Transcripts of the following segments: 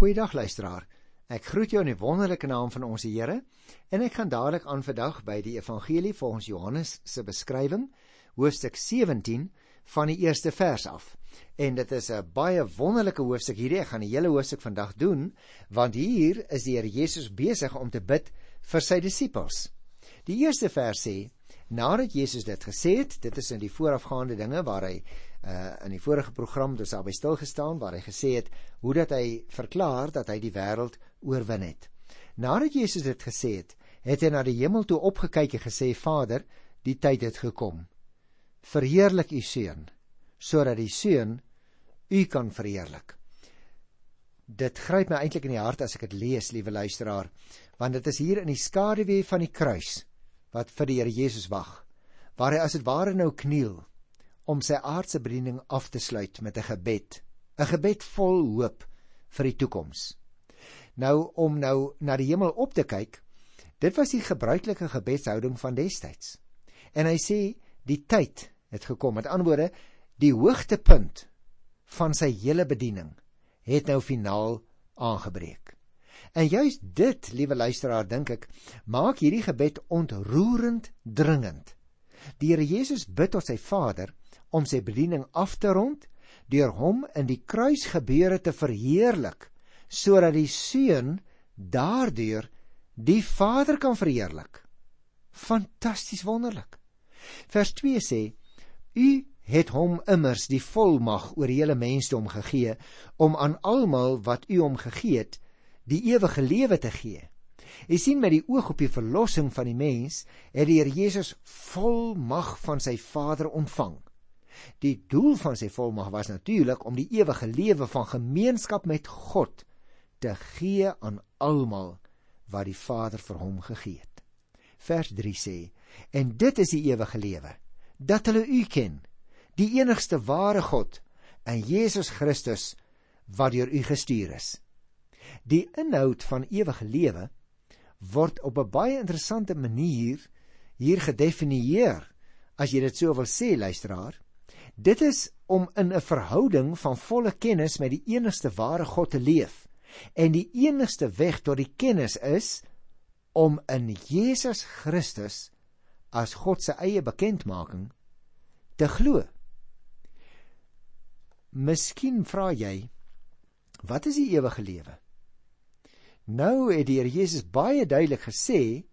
Goeiedag luisteraar. Ek groet jou in die wonderlike naam van ons Here en ek gaan dadelik aan vandag by die evangelie volgens Johannes se beskrywing, hoofstuk 17 van die eerste vers af. En dit is 'n baie wonderlike hoofstuk hierdie. Ek gaan die hele hoofstuk vandag doen want hier is die Here Jesus besig om te bid vir sy disippels. Die eerste vers sê: Nadat Jesus dit gesê het, dit is in die voorafgaande dinge waar hy uh in die vorige program dus albei stil gestaan waar hy gesê het hoe dat hy verklaar dat hy die wêreld oorwin het. Nadat Jesus dit gesê het, het hy na die hemel toe opgekyk en gesê: Vader, die tyd het gekom. Verheerlik u seun sodat die seun u kan verheerlik. Dit gryp my eintlik in die hart as ek dit lees, liewe luisteraar, want dit is hier in die skaduwee van die kruis wat vir die Here Jesus wag, waar hy as dit ware nou kniel om sy aardse bediening af te sluit met 'n gebed, 'n gebed vol hoop vir die toekoms. Nou om nou na die hemel op te kyk, dit was die gebruikelike gebedshouding van destyds. En hy sê die tyd het gekom. Met ander woorde, die hoogtepunt van sy hele bediening het nou finaal aangebreek. En juis dit, liewe luisteraar, dink ek, maak hierdie gebed ontroerend dringend. Die Here Jesus bid tot sy Vader om sy bediening af te rond deur hom in die kruisgebeure te verheerlik sodat die seun daardeur die Vader kan verheerlik. Fantasties wonderlik. Vers 2 sê: U het hom immers die volmag oor hele mensdom gegee om aan almal wat u hom gegee het, die ewige lewe te gee. Jy sien met die oog op die verlossing van die mens, het die Here Jesus volmag van sy Vader ontvang. Die doel van sy volmag was natuurlik om die ewige lewe van gemeenskap met God te gee aan almal wat die Vader vir hom gegee het. Vers 3 sê: "En dit is die ewige lewe, dat hulle U ken, die enigste ware God, en Jesus Christus wat deur U gestuur is." Die inhoud van ewige lewe word op 'n baie interessante manier hier gedefinieer, as jy dit so wil sê, luisteraar. Dit is om in 'n verhouding van volle kennis met die enigste ware God te leef. En die enigste weg tot die kennis is om in Jesus Christus as God se eie bekendmaking te glo. Miskien vra jy, wat is die ewige lewe? Nou het die Here Jesus baie duidelik gesê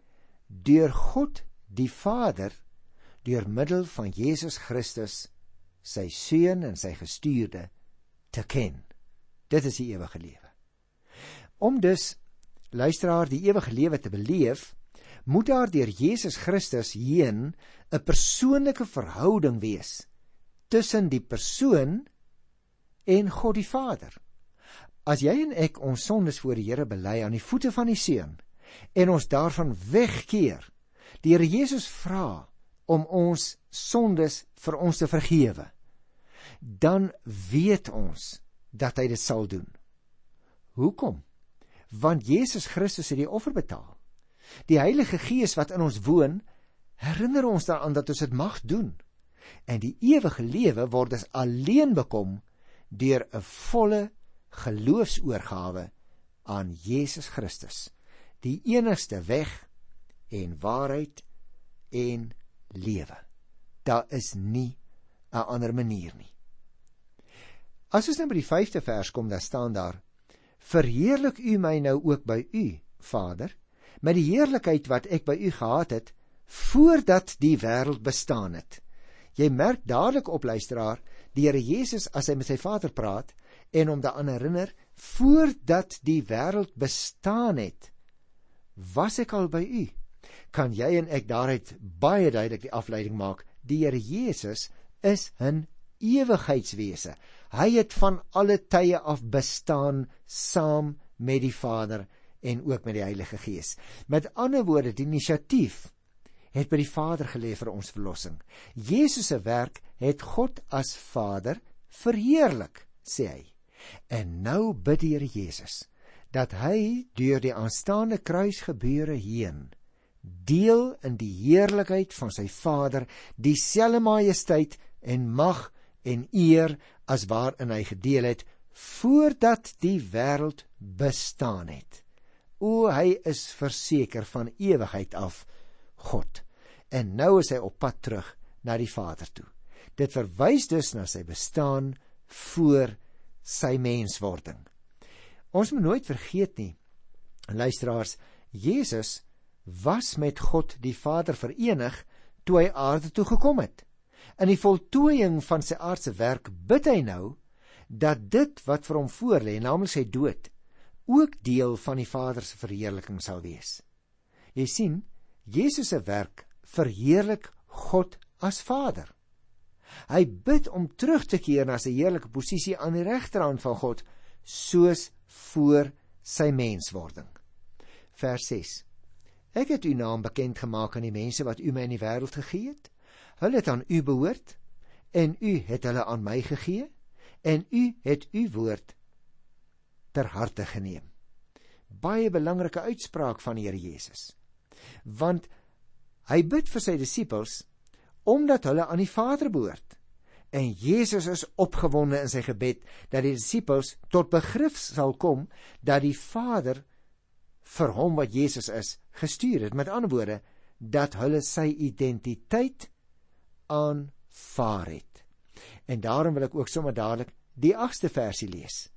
deur God die Vader deur middel van Jesus Christus sy seun en sy gestuurde te ken. Dit is die ewige lewe. Om dus luisteraar die ewige lewe te beleef, moet daar deur Jesus Christus heen 'n persoonlike verhouding wees tussen die persoon en God die Vader. As jy en ek ons sondes voor die Here bely aan die voete van die seun en ons daarvan wegkeer, die Here Jesus vra om ons sondes vir ons te vergewe dan weet ons dat hy dit sal doen. Hoekom? Want Jesus Christus het die offer betaal. Die Heilige Gees wat in ons woon, herinner ons daaraan dat ons dit mag doen. En die ewige lewe word as alleen bekom deur 'n volle geloofsoorgawe aan Jesus Christus, die enigste weg en waarheid en lewe. Daar is nie 'n ander manier nie. As ons nou by die 5de vers kom, dan staan daar: Verheerlik U my nou ook by U, Vader, met die heerlikheid wat ek by U gehad het voordat die wêreld bestaan het. Jy merk dadelik op luisteraar, die Here Jesus as hy met sy Vader praat en hom daaraan herinner voordat die wêreld bestaan het, was ek al by U. Kan jy en ek daaruit baie duidelik die afleiding maak? Die Here Jesus is 'n ewigheidswese. Hy het van alle tye af bestaan saam met die Vader en ook met die Heilige Gees. Met ander woorde, die inisiatief het by die Vader gelê vir ons verlossing. Jesus se werk het God as Vader verheerlik, sê hy. En nou bid die Here Jesus dat hy deur die aanstaande kruisgebeure heen deel in die heerlikheid van sy Vader, dieselfde majesteit en mag en eer as waarin hy gedeel het voordat die wêreld bestaan het. O hy is verseker van ewigheid af God. En nou is hy op pad terug na die Vader toe. Dit verwys dus na sy bestaan voor sy menswording. Ons moet nooit vergeet nie. Luisteraars, Jesus was met God die Vader verenig toe hy aarde toe gekom het. In die voltooiing van sy aardse werk bid hy nou dat dit wat vir hom voorlê, naamlik sy dood, ook deel van die Vader se verheerliking sal wees. Jy sien, Jesus se werk verheerlik God as Vader. Hy bid om terug te keer na sy heerlike posisie aan die regterhand van God, soos voor sy menswording. Vers 6. Ek het u naam bekend gemaak aan die mense wat u my in die wêreld gegee het. Hulle het aan u behoort en u het hulle aan my gegee en u het u woord ter harte geneem. Baie belangrike uitspraak van die Here Jesus. Want hy bid vir sy disippels omdat hulle aan die Vader behoort. En Jesus is opgewonde in sy gebed dat die disippels tot begrip sal kom dat die Vader vir hom wat Jesus is gestuur het. Met ander woorde dat hulle sy identiteit aanvaar het. En daarom wil ek ook sommer dadelik die 8ste versie lees.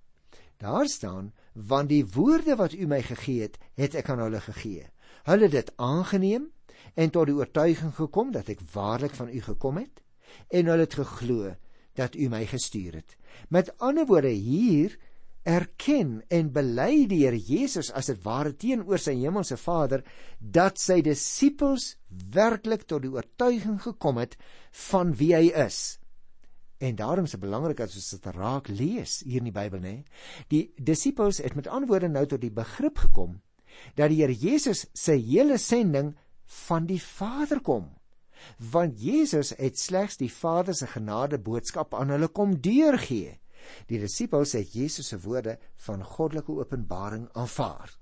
Daar staan: "Want die woorde wat U my gegee het, het ek aan hulle gegee. Hulle het dit aangeneem en tot die oortuiging gekom dat ek waarlik van U gekom het en hulle het geglo dat U my gestuur het." Met ander woorde hier erken en bely die Here Jesus as dit ware teenoor sy hemelse Vader dat sy disippels werklik tot die oortuiging gekom het van wie hy is En daarom is dit belangrik dat ons dit raak lees hier in die Bybel, nê. Die disippels het met antwoorde nou tot die begrip gekom dat die Here Jesus se hele sending van die Vader kom. Want Jesus het slegs die Vader se genade boodskap aan hulle kom deurgee. Die disippels het Jesus se woorde van goddelike openbaring aanvaar.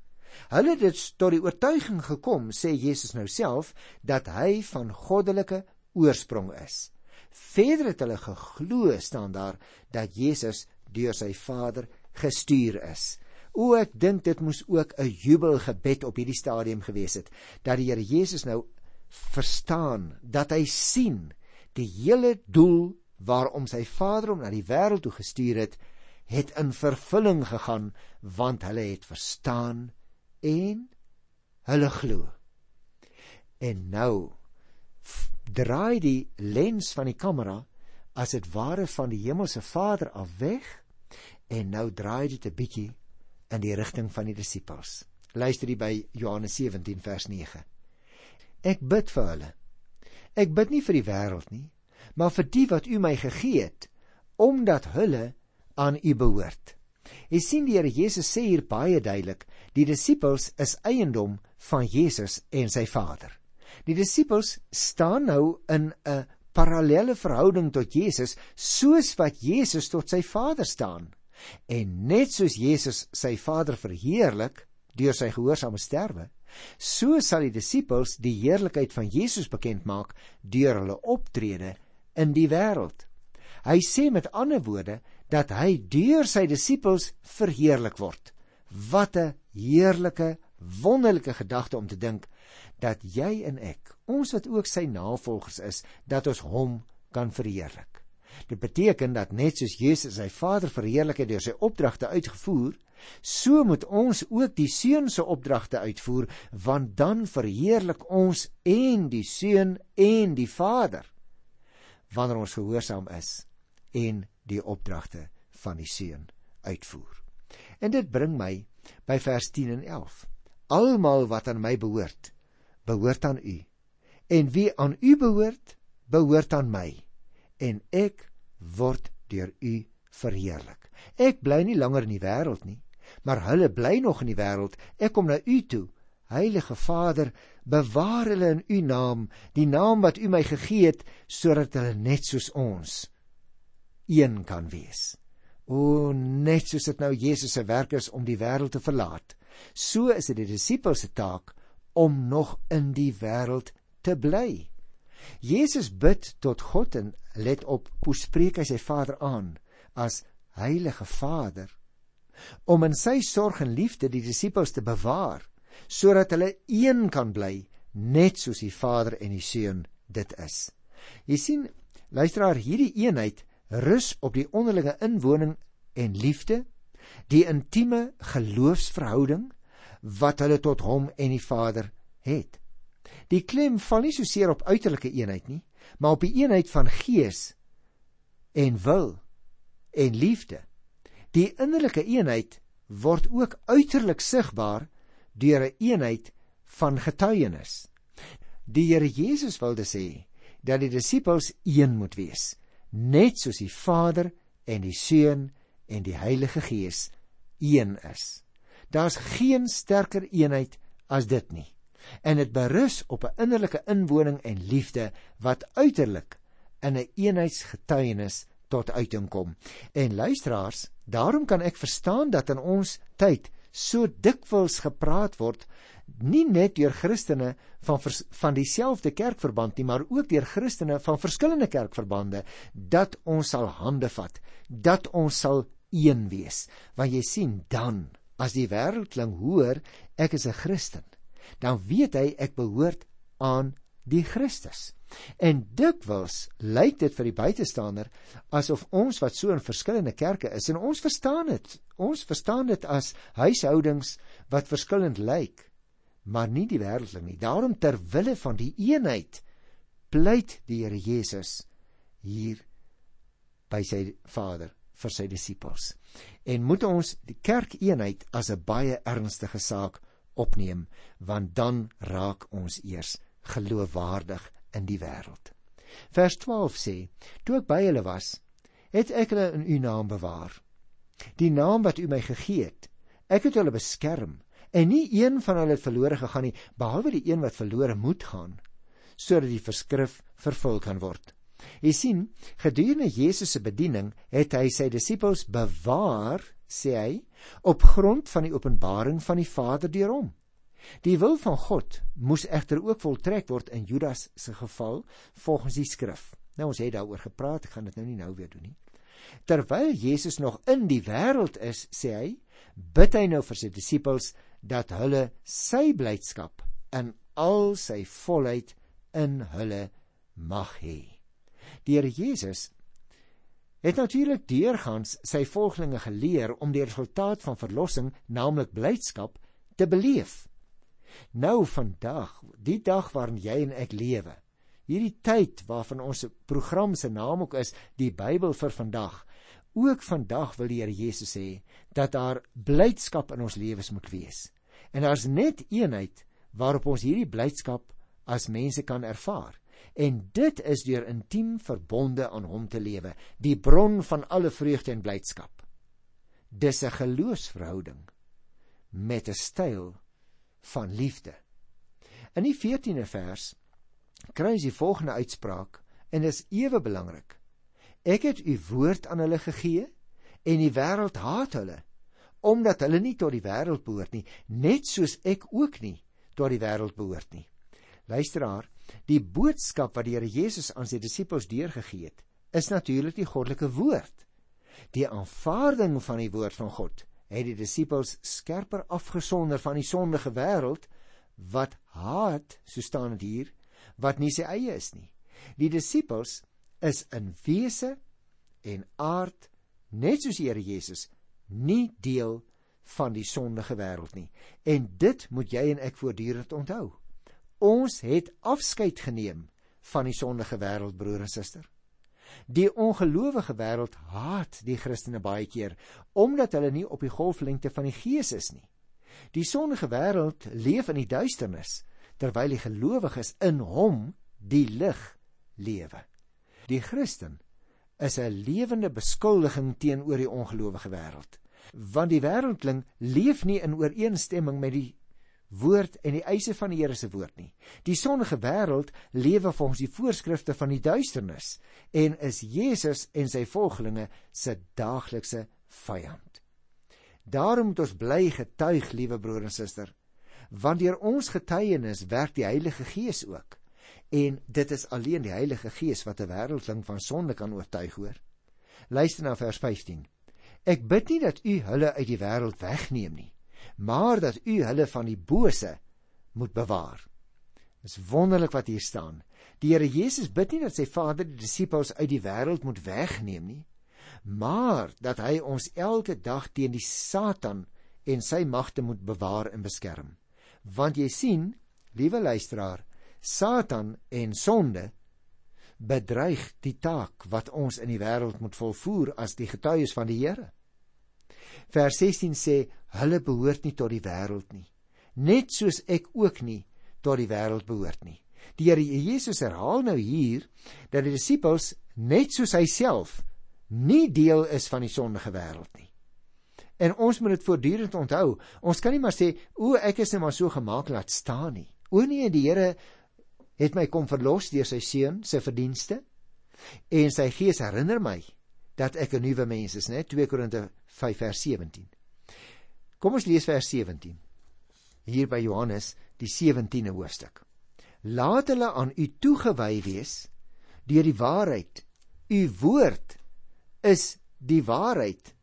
Hulle het dit tot die oortuiging gekom, sê Jesus nou self, dat hy van goddelike oorsprong is. Verder het hulle geglo staan daar dat Jesus deur sy Vader gestuur is. O ek dink dit moes ook 'n jubelgebed op hierdie stadium gewees het dat die Here Jesus nou verstaan dat hy sien die hele doel waarom sy Vader hom na die wêreld toe gestuur het het in vervulling gegaan want hulle het verstaan en hulle glo. En nou draai die lens van die kamera as dit ware van die hemelse Vader af weg en nou draai dit 'n bietjie in die rigting van die disippels. Luister hier by Johannes 17 vers 9. Ek bid vir hulle. Ek bid nie vir die wêreld nie, maar vir die wat U my gegee het, omdat hulle aan U behoort. Jy sien die Here Jesus sê hier baie duidelik, die disippels is eiendom van Jesus en sy Vader. Die disippels staan nou in 'n parallelle verhouding tot Jesus soos wat Jesus tot sy Vader staan. En net soos Jesus sy Vader verheerlik deur sy gehoorsame sterwe, so sal die disippels die heerlikheid van Jesus bekend maak deur hulle optrede in die wêreld. Hy sê met ander woorde dat hy deur sy disippels verheerlik word. Wat 'n heerlike, wonderlike gedagte om te dink dat jy en ek, ons wat ook sy navolgers is, dat ons hom kan verheerlik. Dit beteken dat net soos Jesus sy Vader verheerlik het deur sy opdragte uitgevoer, so moet ons ook die Seun se opdragte uitvoer, want dan verheerlik ons en die Seun en die Vader wanneer ons gehoorsaam is en die opdragte van die Seun uitvoer. En dit bring my by vers 10 en 11. Almal wat aan my behoort, behoort aan u. En wie aan u behoort, behoort aan my. En ek word deur u verheerlik. Ek bly nie langer in die wêreld nie, maar hulle bly nog in die wêreld. Ek kom na u toe. Heilige Vader, bewaar hulle in u naam, die naam wat u my gegee het, sodat hulle net soos ons een kan wees. O, net soos dit nou Jesus se werk is om die wêreld te verlaat, so is dit die disippels se taak om nog in die wêreld te bly. Jesus bid tot God en let op hoe spreek hy sy Vader aan as heilige Vader om in sy sorg en liefde die disippels te bewaar sodat hulle een kan bly net soos die Vader en die Seun dit is. Jy sien, luisteraar, hierdie eenheid rus op die onderlinge inwoning en liefde, die intieme geloofsverhouding wat hulle tot hom en die Vader het. Die klem val nie so seer op uiterlike eenheid nie, maar op die eenheid van gees en wil en liefde. Die innerlike eenheid word ook uiterlik sigbaar deur 'n een eenheid van getuienis. Die Here Jesus wilde sê dat die disippels een moet wees, net soos die Vader en die Seun en die Heilige Gees een is. Daar's geen sterker eenheid as dit nie. En dit berus op 'n innerlike inwoning en liefde wat uiterlik in 'n een eenheidsgetuienis tot uiting kom. En luisteraars, daarom kan ek verstaan dat in ons tyd so dikwels gepraat word nie net deur Christene van van dieselfde kerkverband nie, maar ook deur Christene van verskillende kerkverbande dat ons sal hande vat, dat ons sal een wees. Want jy sien dan as die wêreldling hoor ek is 'n Christen, dan weet hy ek behoort aan die Christus. En dikwels lyk dit vir die buitestander asof ons wat so in verskillende kerke is en ons verstaan dit. Ons verstaan dit as huishoudings wat verskillend lyk, maar nie die wêreldling nie. Daarom ter wille van die eenheid pleit die Here Jesus hier by sy Vader vir sy disippels. En moet ons die kerkeenheid as 'n baie ernstige saak opneem, want dan raak ons eers geloofwaardig in die wêreld. Vers 12 sê: Toe ek by hulle was, het ek hulle in u naam bewaar. Die naam wat u my gegee het, ek het hulle beskerm en nie een van hulle het verlore gegaan nie behalwe die een wat verlore moet gaan sodat die verskrif vervul kan word. Jy sien, gedurende Jesus se bediening het hy sy disippels bewaar, sê hy, op grond van die openbaring van die Vader deur hom. Die wil van God moes egter ook voltrek word in Judas se geval volgens die skrif. Nou ons het daaroor gepraat, ek gaan dit nou nie nou weer doen nie. Terwyl Jesus nog in die wêreld is, sê hy, bid hy nou vir sy disippels dat hulle sy blydskap in al sy volheid in hulle mag hê. Die Here Jesus het natuurlik deurgangs sy volgelinge geleer om die resultaat van verlossing, naamlik blydskap, te beleef. Nou vandag, die dag waarin jy en ek lewe, hierdie tyd waarvan ons program se naam ook is, die Bybel vir vandag. Ook vandag wil die Here Jesus sê dat daar blydskap in ons lewens moet wees. En daar's net eenheid waarop ons hierdie blydskap as mense kan ervaar en dit is deur intiem verbonde aan hom te lewe, die bron van alle vreugde en blydskap. Dis 'n geloofsverhouding met 'n styl van liefde. In die 14de vers kry ons die volgende uitspraak en dit is ewe belangrik. Ek het u woord aan hulle gegee en die wêreld haat hulle omdat hulle nie tot die wêreld behoort nie, net soos ek ook nie tot die wêreld behoort nie. Luisteraar, Die boodskap wat die Here Jesus aan sy disippels deurgegee het, is natuurlik die goddelike woord. Die aanvaarding van die woord van God het die disippels skerper afgesonder van die sondige wêreld wat haat, so staan dit hier, wat nie sy eie is nie. Die disippels is in wese en aard net soos die Here Jesus nie deel van die sondige wêreld nie. En dit moet jy en ek voortdurend onthou. Ons het afskeid geneem van die sondige wêreld, broer en suster. Die ongelowige wêreld haat die Christene baie keer omdat hulle nie op die golflengte van die Gees is nie. Die sondige wêreld leef in die duisternis terwyl die gelowiges in hom die lig lewe. Die Christen is 'n lewende beskuldiging teenoor die ongelowige wêreld, want die wêreldling leef nie in ooreenstemming met die woord en die eise van die Here se woord nie. Die sondige wêreld lewe volgens die voorskrifte van die duisternis en is Jesus en sy volgelinge se daaglikse vyand. Daarom moet ons bly getuig, liewe broer en suster, want deur ons getuienis werk die Heilige Gees ook. En dit is alleen die Heilige Gees wat 'n wêreldling van sonde kan oortuig hoor. Luister na vers 15. Ek bid nie dat u hulle uit die wêreld wegneem nie, maar dat u hulle van die bose moet bewaar. Dis wonderlik wat hier staan. Die Here Jesus bid nie dat sy Vader die disippels uit die wêreld moet wegneem nie, maar dat hy ons elke dag teen die Satan en sy magte moet bewaar en beskerm. Want jy sien, liewe luisteraar, Satan en sonde bedreig die taak wat ons in die wêreld moet volvoer as die getuies van die Here. Vers 16 sê hulle behoort nie tot die wêreld nie, net soos ek ook nie tot die wêreld behoort nie. Die Here Jesus herhaal nou hier dat die disippels net soos hy self nie deel is van die sondige wêreld nie. En ons moet dit voortdurend onthou. Ons kan nie maar sê o ek is net maar so gemaak laat staan nie. O nee, die Here het my kom verlos deur sy seun se verdienste en sy gees herinner my dat ek 'n nuwe mens is, né? 2 Korinte 5 vers 17. Kom ons lees vers 17. Hier by Johannes, die 17de hoofstuk. Laat hulle aan u toegewy wees deur die waarheid. U woord is die waarheid.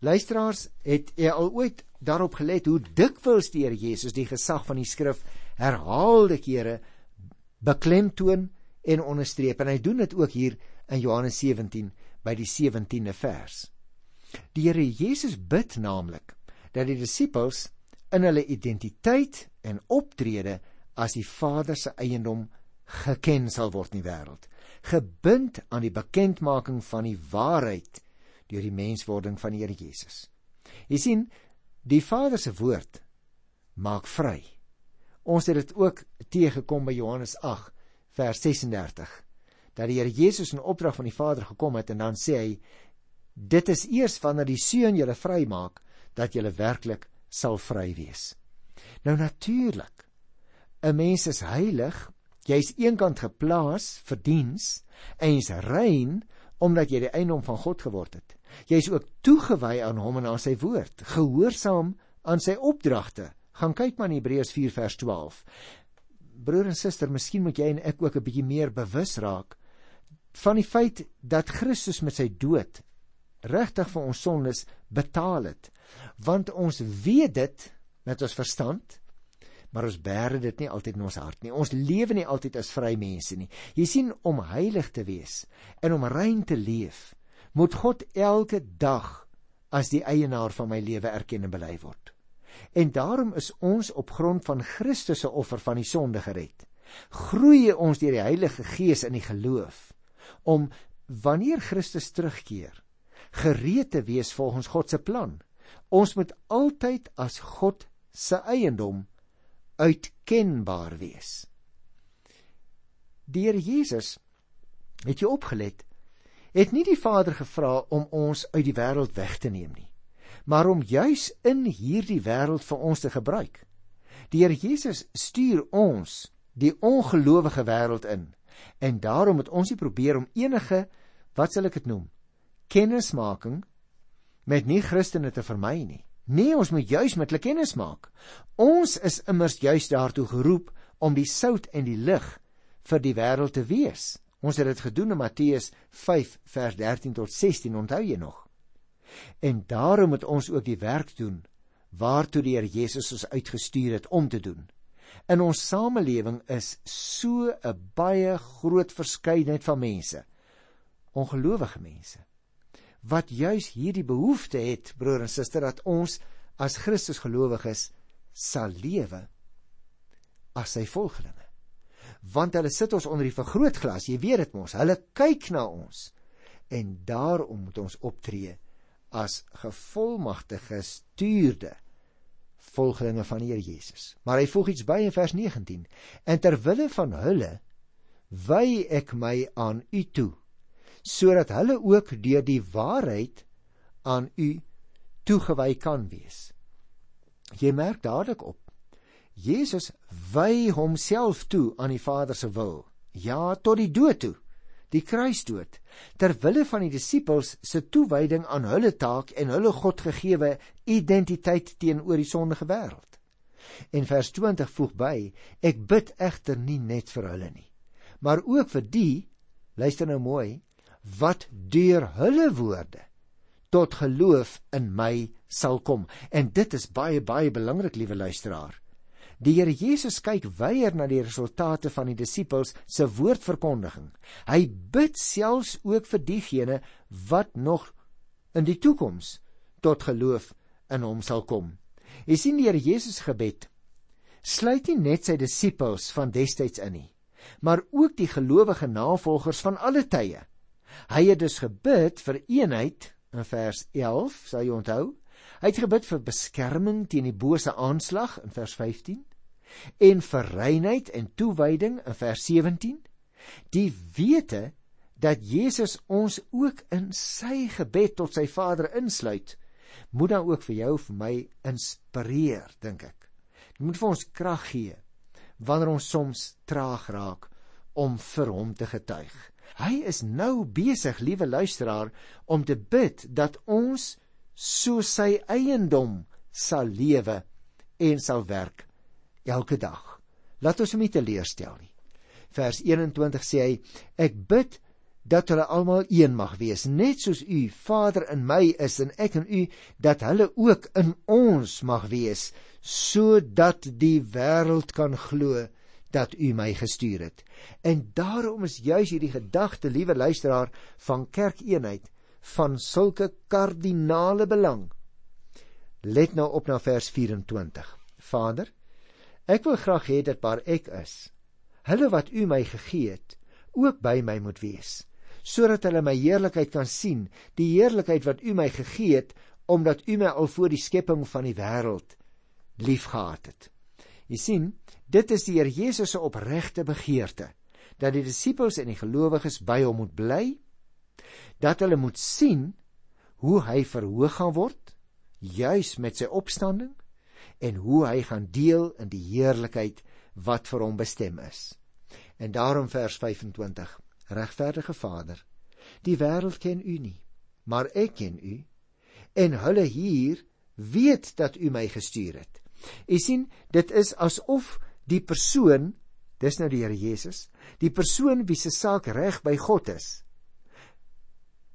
Luisteraars, het jy al ooit daarop gelet hoe dikwels die Here Jesus die gesag van die skrif herhaalde kere beklemtoon en onderstreep en hy doen dit ook hier in Johannes 17 by die 17de vers. Die Here Jesus bid naamlik dat die disippels in hulle identiteit en optrede as die Vader se eiendom geken sal word in die wêreld, gebind aan die bekendmaking van die waarheid deur die menswording van die Here Jesus. Jy sien, die Vader se woord maak vry. Ons het dit ook teëgekom by Johannes 8 vers 36 dat die Here Jesus in opdrag van die Vader gekom het en dan sê hy dit is eers wanneer die Seun julle vrymaak dat julle werklik sal vry wees. Nou natuurlik 'n mens is heilig, jy's eenkant geplaas vir diens en jy's rein omdat jy die eiendom van God geword het. Jy's ook toegewy aan hom en aan sy woord, gehoorsaam aan sy opdragte Gaan kyk maar in Hebreërs 4 vers 12. Broer en suster, miskien moet jy en ek ook 'n bietjie meer bewus raak van die feit dat Christus met sy dood regtig vir ons sondes betaal het. Want ons weet dit met ons verstand, maar ons bære dit nie altyd in ons hart nie. Ons lewe nie altyd as vry mense nie. Jy sien om heilig te wees en om rein te leef, moet God elke dag as die eienaar van my lewe erken en bely word. En daarom is ons op grond van Christus se offer van die sonde gered. Groei ons deur die Heilige Gees in die geloof om wanneer Christus terugkeer, gereed te wees volgens God se plan. Ons moet altyd as God se eiendom uitkenbaar wees. Deur Jesus het jy opgelet, het nie die Vader gevra om ons uit die wêreld weg te neem nie maar om juis in hierdie wêreld vir ons te gebruik. Here Jesus stuur ons die ongelowige wêreld in en daarom moet ons nie probeer om enige wat sal ek dit noem kennismaking met nie Christene te vermy nie. Nee, ons moet juis met hulle kennis maak. Ons is immers juis daartoe geroep om die sout en die lig vir die wêreld te wees. Ons het dit gedoen in Matteus 5 vers 13 tot 16, onthou jy nog? En daarom moet ons ook die werk doen waartoe die Here Jesus ons uitgestuur het om te doen. In ons samelewing is so 'n baie groot verskeidenheid van mense, ongelowige mense, wat juis hierdie behoefte het, broer en suster, dat ons as Christus gelowiges sal lewe as sy volgelinge. Want hulle sit ons onder die vergrootglas, jy weet dit mos, hulle kyk na ons en daarom moet ons optree as gevolmagtige stuurde volgelinge van die Here Jesus. Maar hy voeg iets by in vers 19. En ter wille van hulle wy ek my aan u toe sodat hulle ook deur die waarheid aan u toegewy kan wees. Jy merk dadelik op. Jesus wy homself toe aan die Vader se wil. Ja, tot die dood toe die kruisdood ter wille van die disippels se toewyding aan hulle taak en hulle Godgegewe identiteit teenoor die sondige wêreld. En vers 20 voeg by: Ek bid egter nie net vir hulle nie, maar ook vir die, luister nou mooi, wat deur hulle woorde tot geloof in my sal kom. En dit is baie baie belangrik, liewe luisteraar. Die Here Jesus kyk weier na die resultate van die disippels se woordverkondiging. Hy bid selfs ook vir diegene wat nog in die toekoms tot geloof in hom sal kom. Jy sien die Here Jesus gebed sluit nie net sy disippels van destyds in nie, maar ook die gelowige navolgers van alle tye. Hy het dus gebid vir eenheid in vers 11, sal jy onthou? Hy het gebid vir beskerming teen die bose aanslag in vers 15 en vir reinheid en toewyding in vers 17. Die wete dat Jesus ons ook in sy gebed tot sy Vader insluit, moet dan ook vir jou vir my inspireer, dink ek. Dit moet vir ons krag gee wanneer ons soms traag raak om vir hom te getuig. Hy is nou besig, liewe luisteraar, om te bid dat ons so sy eiendom sal lewe en sal werk elke dag. Laat ons hom nie teleurstel nie. Vers 21 sê hy: Ek bid dat hulle almal een mag wees, net soos u Vader in my is en ek in u, dat hulle ook in ons mag wees, sodat die wêreld kan glo dat u my gestuur het. En daarom is juis hierdie gedagte, liewe luisteraar, van kerkeenheid van sulke kardinale belang. Let nou op na vers 24. Vader, ek wil graag hê dat waar ek is, hulle wat u my gegee het, ook by my moet wees sodat hulle my heerlikheid kan sien, die heerlikheid wat U my gegee het omdat U my al voor die skepping van die wêreld liefgehad het. Jy sien, dit is die Here Jesus se opregte begeerte dat die disippels en die gelowiges by hom moet bly, dat hulle moet sien hoe hy verhoog gaan word juis met sy opstanding en hoe hy gaan deel in die heerlikheid wat vir hom bestem is. En daarom vers 25 regverdige Vader, die wêreld ken U nie, maar ek ken U en hulle hier weet dat U my gestuur het. U sien, dit is asof die persoon, dis nou die Here Jesus, die persoon wie se saak reg by God is,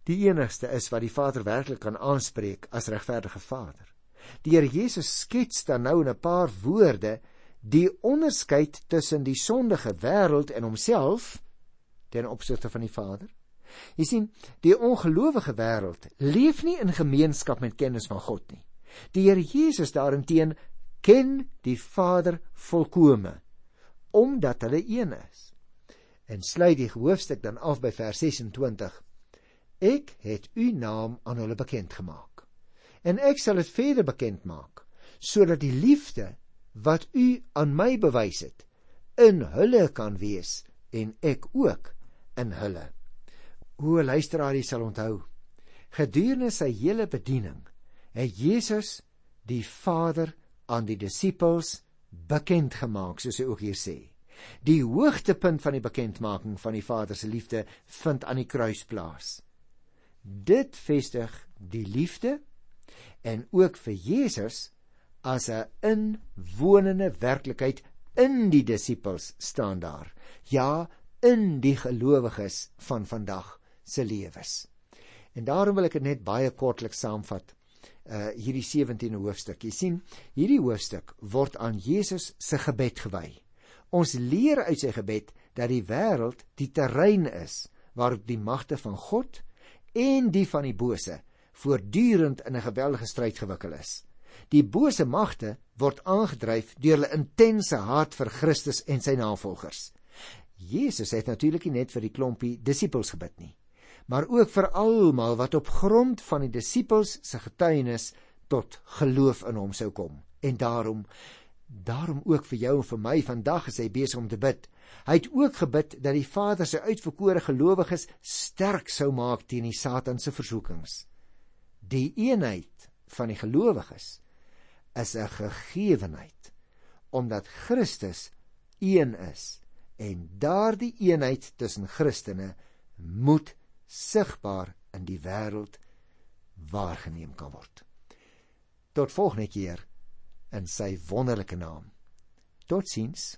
die enigste is wat die Vader werklik kan aanspreek as regverdige Vader. Die Here Jesus skets dan nou in 'n paar woorde die onderskeid tussen die sondige wêreld en homself ten opsigte van die Vader. Jy sien, die ongelowige wêreld leef nie in gemeenskap met kennis van God nie. Die Here Jesus daarenteen ken die Vader volkome omdat hulle een is. En sluit die hoofstuk dan af by vers 26. Ek het u naam aan hulle bekend gemaak. En ek sal dit verder bekend maak sodat die liefde wat u aan my bewys het in hulle kan wees en ek ook in hulle. O luisteraar, jy sal onthou, gedurende sy hele bediening het Jesus die Vader aan die disippels bekend gemaak, soos hy ook hier sê. Die hoogtepunt van die bekendmaking van die Vader se liefde vind aan die kruis plaas. Dit vestig die liefde en ook vir Jesus as 'n inwonende werklikheid in die disippels staan daar. Ja, in die gelowiges van vandag se lewens. En daarom wil ek dit net baie kortlik saamvat. Uh hierdie 17de hoofstuk. Jy sien, hierdie hoofstuk word aan Jesus se gebed gewy. Ons leer uit sy gebed dat die wêreld die terrein is waarop die magte van God en die van die bose voortdurend in 'n geweldige stryd gewikkel is. Die bose magte word aangedryf deur hulle intense haat vir Christus en sy navolgers. Jesus het natuurlik nie net vir die klompie disippels gebid nie, maar ook vir almal wat op grond van die disippels se getuienis tot geloof in hom sou kom. En daarom daarom ook vir jou en vir my vandag is hy besig om te bid. Hy het ook gebid dat die Vader sy uitverkore gelowiges sterk sou maak teen die Satan se versoekings. Die eenheid van die gelowiges is 'n gegewenheid omdat Christus een is en daardie eenheid tussen Christene moet sigbaar in die wêreld waargeneem kan word. Tot volgende keer in sy wonderlike naam. Totsiens.